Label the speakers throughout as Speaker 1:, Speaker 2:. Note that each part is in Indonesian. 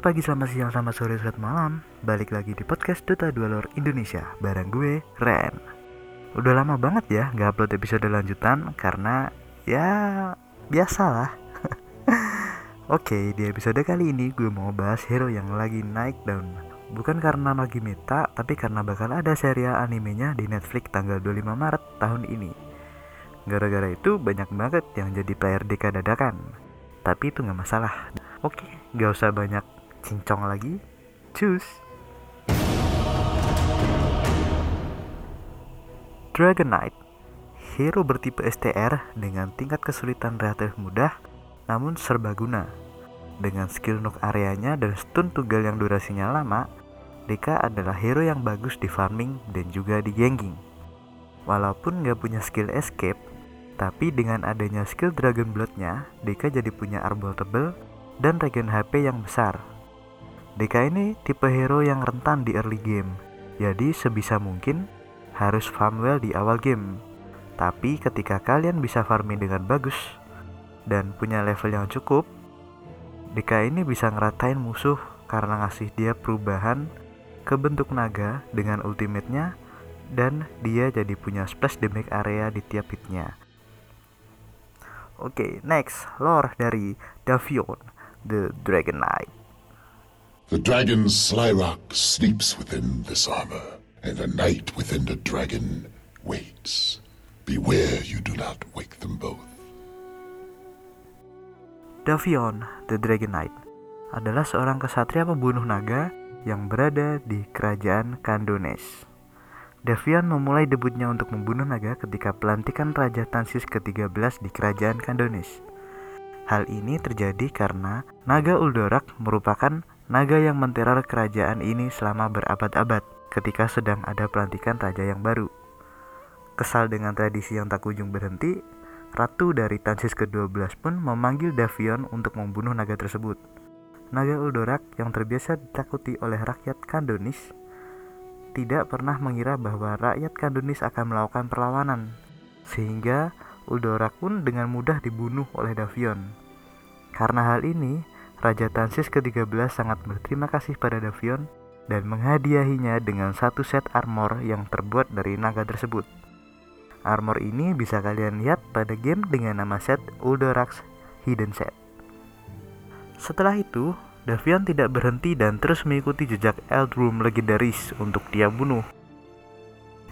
Speaker 1: Selamat pagi, selamat siang, selamat sore, selamat malam. Balik lagi di podcast Dota 2 Lore Indonesia. Bareng gue, Ren. Udah lama banget ya gak upload episode lanjutan Karena ya biasalah. Oke, di episode kali ini gue mau bahas hero yang lagi naik daun Bukan karena lagi meta, tapi karena bakal ada serial animenya di Netflix tanggal 25 Maret tahun ini. Gara-gara itu banyak banget yang jadi player DK dadakan Tapi itu gak masalah. Oke, gak usah banyak cincong lagi. Cus. Dragon Knight Hero bertipe STR dengan tingkat kesulitan relatif mudah namun serbaguna. Dengan skill nuk areanya dan stun tunggal yang durasinya lama, Deka adalah hero yang bagus di farming dan juga di ganking. Walaupun gak punya skill escape, tapi dengan adanya skill Dragon Blood-nya, Deka jadi punya arbol tebel dan regen HP yang besar. DK ini tipe hero yang rentan di early game, jadi sebisa mungkin harus farm well di awal game. Tapi ketika kalian bisa farming dengan bagus dan punya level yang cukup, DK ini bisa ngeratain musuh karena ngasih dia perubahan ke bentuk naga dengan ultimate-nya dan dia jadi punya splash damage area di tiap hitnya. Oke, okay, next lore dari Davion the Dragon Knight.
Speaker 2: The dragon Slyrock sleeps within this armor, and the knight within the dragon waits. Beware you do not wake them both.
Speaker 1: Davion, the Dragon Knight, adalah seorang kesatria pembunuh naga yang berada di kerajaan Kandones. Davion memulai debutnya untuk membunuh naga ketika pelantikan Raja Tansis ke-13 di kerajaan Kandones. Hal ini terjadi karena naga Uldorak merupakan naga yang menteror kerajaan ini selama berabad-abad ketika sedang ada pelantikan raja yang baru. Kesal dengan tradisi yang tak kunjung berhenti, ratu dari Tansis ke-12 pun memanggil Davion untuk membunuh naga tersebut. Naga Uldorak yang terbiasa ditakuti oleh rakyat Kandonis tidak pernah mengira bahwa rakyat Kandonis akan melakukan perlawanan, sehingga Uldorak pun dengan mudah dibunuh oleh Davion. Karena hal ini, Raja Tansis ke-13 sangat berterima kasih pada Davion dan menghadiahinya dengan satu set armor yang terbuat dari naga tersebut. Armor ini bisa kalian lihat pada game dengan nama set Uldorax Hidden Set. Setelah itu, Davion tidak berhenti dan terus mengikuti jejak Eldroom legendaris untuk dia bunuh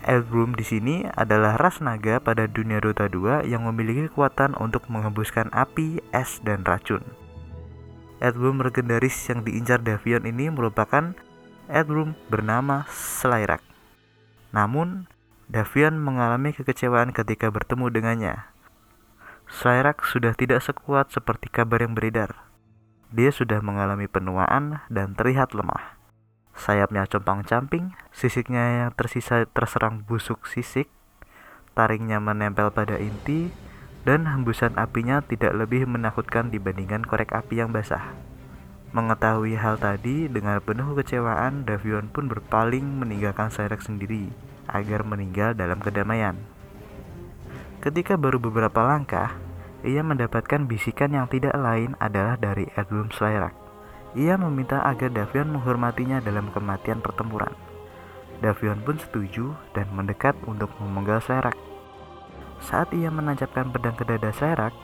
Speaker 1: Eldrum di sini adalah ras naga pada dunia Dota 2 yang memiliki kekuatan untuk menghembuskan api, es, dan racun. Eldrum legendaris yang diincar Davion ini merupakan Eldrum bernama Slyrak. Namun, Davion mengalami kekecewaan ketika bertemu dengannya. Slyrak sudah tidak sekuat seperti kabar yang beredar. Dia sudah mengalami penuaan dan terlihat lemah. Sayapnya compang-camping, sisiknya yang tersisa terserang busuk sisik, taringnya menempel pada inti, dan hembusan apinya tidak lebih menakutkan dibandingkan korek api yang basah. Mengetahui hal tadi, dengan penuh kecewaan, Davion pun berpaling meninggalkan Cyrix sendiri agar meninggal dalam kedamaian. Ketika baru beberapa langkah, ia mendapatkan bisikan yang tidak lain adalah dari Edwin Slyrak. Ia meminta agar Davion menghormatinya dalam kematian pertempuran. Davion pun setuju dan mendekat untuk memenggal Serak. Saat ia menancapkan pedang ke dada Serak,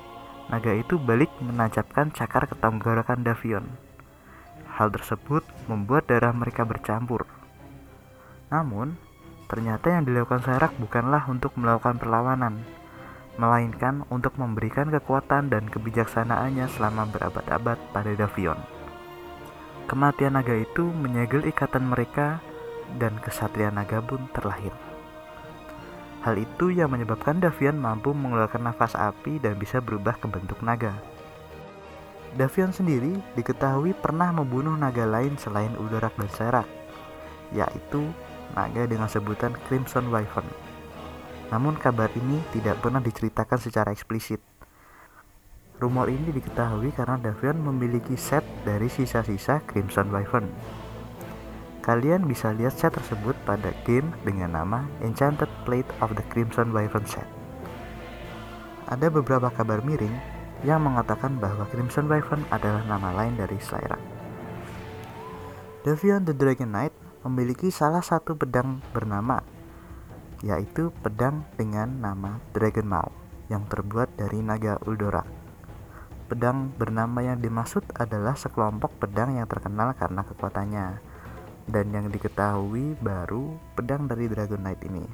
Speaker 1: naga itu balik menancapkan cakar ke tenggorokan Davion. Hal tersebut membuat darah mereka bercampur. Namun, ternyata yang dilakukan Serak bukanlah untuk melakukan perlawanan, melainkan untuk memberikan kekuatan dan kebijaksanaannya selama berabad-abad pada Davion. Kematian naga itu menyegel ikatan mereka dan kesatria naga pun terlahir. Hal itu yang menyebabkan Davian mampu mengeluarkan nafas api dan bisa berubah ke bentuk naga. Davian sendiri diketahui pernah membunuh naga lain selain Udorak dan Serak, yaitu naga dengan sebutan Crimson Wyvern. Namun kabar ini tidak pernah diceritakan secara eksplisit. Rumor ini diketahui karena Davion memiliki set dari sisa-sisa Crimson Wyvern. Kalian bisa lihat set tersebut pada game dengan nama Enchanted Plate of the Crimson Wyvern Set. Ada beberapa kabar miring yang mengatakan bahwa Crimson Wyvern adalah nama lain dari Slyrak. Davion the Dragon Knight memiliki salah satu pedang bernama yaitu pedang dengan nama Dragon Maw yang terbuat dari naga Uldora. Pedang bernama yang dimaksud adalah sekelompok pedang yang terkenal karena kekuatannya dan yang diketahui baru pedang dari Dragon Knight ini.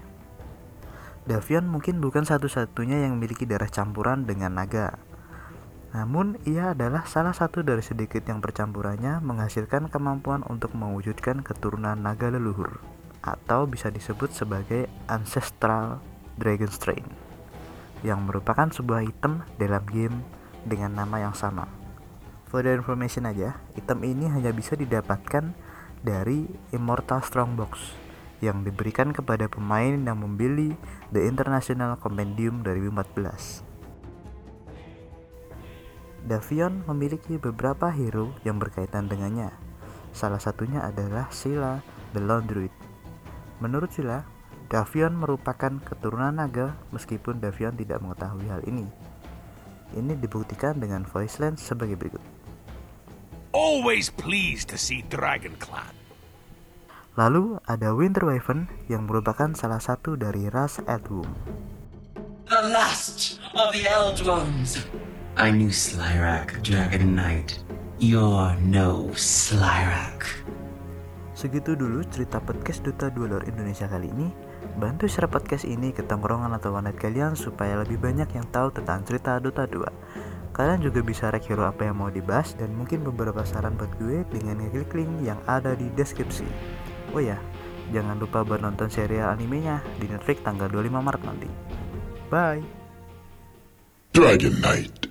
Speaker 1: Davion mungkin bukan satu-satunya yang memiliki darah campuran dengan naga, namun, ia adalah salah satu dari sedikit yang percampurannya menghasilkan kemampuan untuk mewujudkan keturunan naga leluhur, atau bisa disebut sebagai Ancestral Dragon Strain, yang merupakan sebuah item dalam game dengan nama yang sama. For the information aja, item ini hanya bisa didapatkan dari Immortal Strongbox yang diberikan kepada pemain yang membeli The International Compendium 2014. Davion memiliki beberapa hero yang berkaitan dengannya. Salah satunya adalah Sila the Lone Druid. Menurut Sila, Davion merupakan keturunan naga meskipun Davion tidak mengetahui hal ini. Ini dibuktikan dengan voice line sebagai berikut.
Speaker 3: Always pleased to see Dragon Clan.
Speaker 1: Lalu ada Winter Wyvern yang merupakan salah satu dari ras Earthworm.
Speaker 4: The last of the Eldrums. I knew Slyrak, Dragon Knight. You're no Slyrak.
Speaker 1: Segitu dulu cerita podcast Duta Duelor Indonesia kali ini. Bantu share podcast ini ke tongkrongan atau warnet kalian supaya lebih banyak yang tahu tentang cerita Dota 2. Kalian juga bisa rek hero apa yang mau dibahas dan mungkin beberapa saran buat gue dengan ngeklik link yang ada di deskripsi. Oh ya, jangan lupa buat nonton serial animenya di Netflix tanggal 25 Maret nanti. Bye!
Speaker 2: Dragon Knight.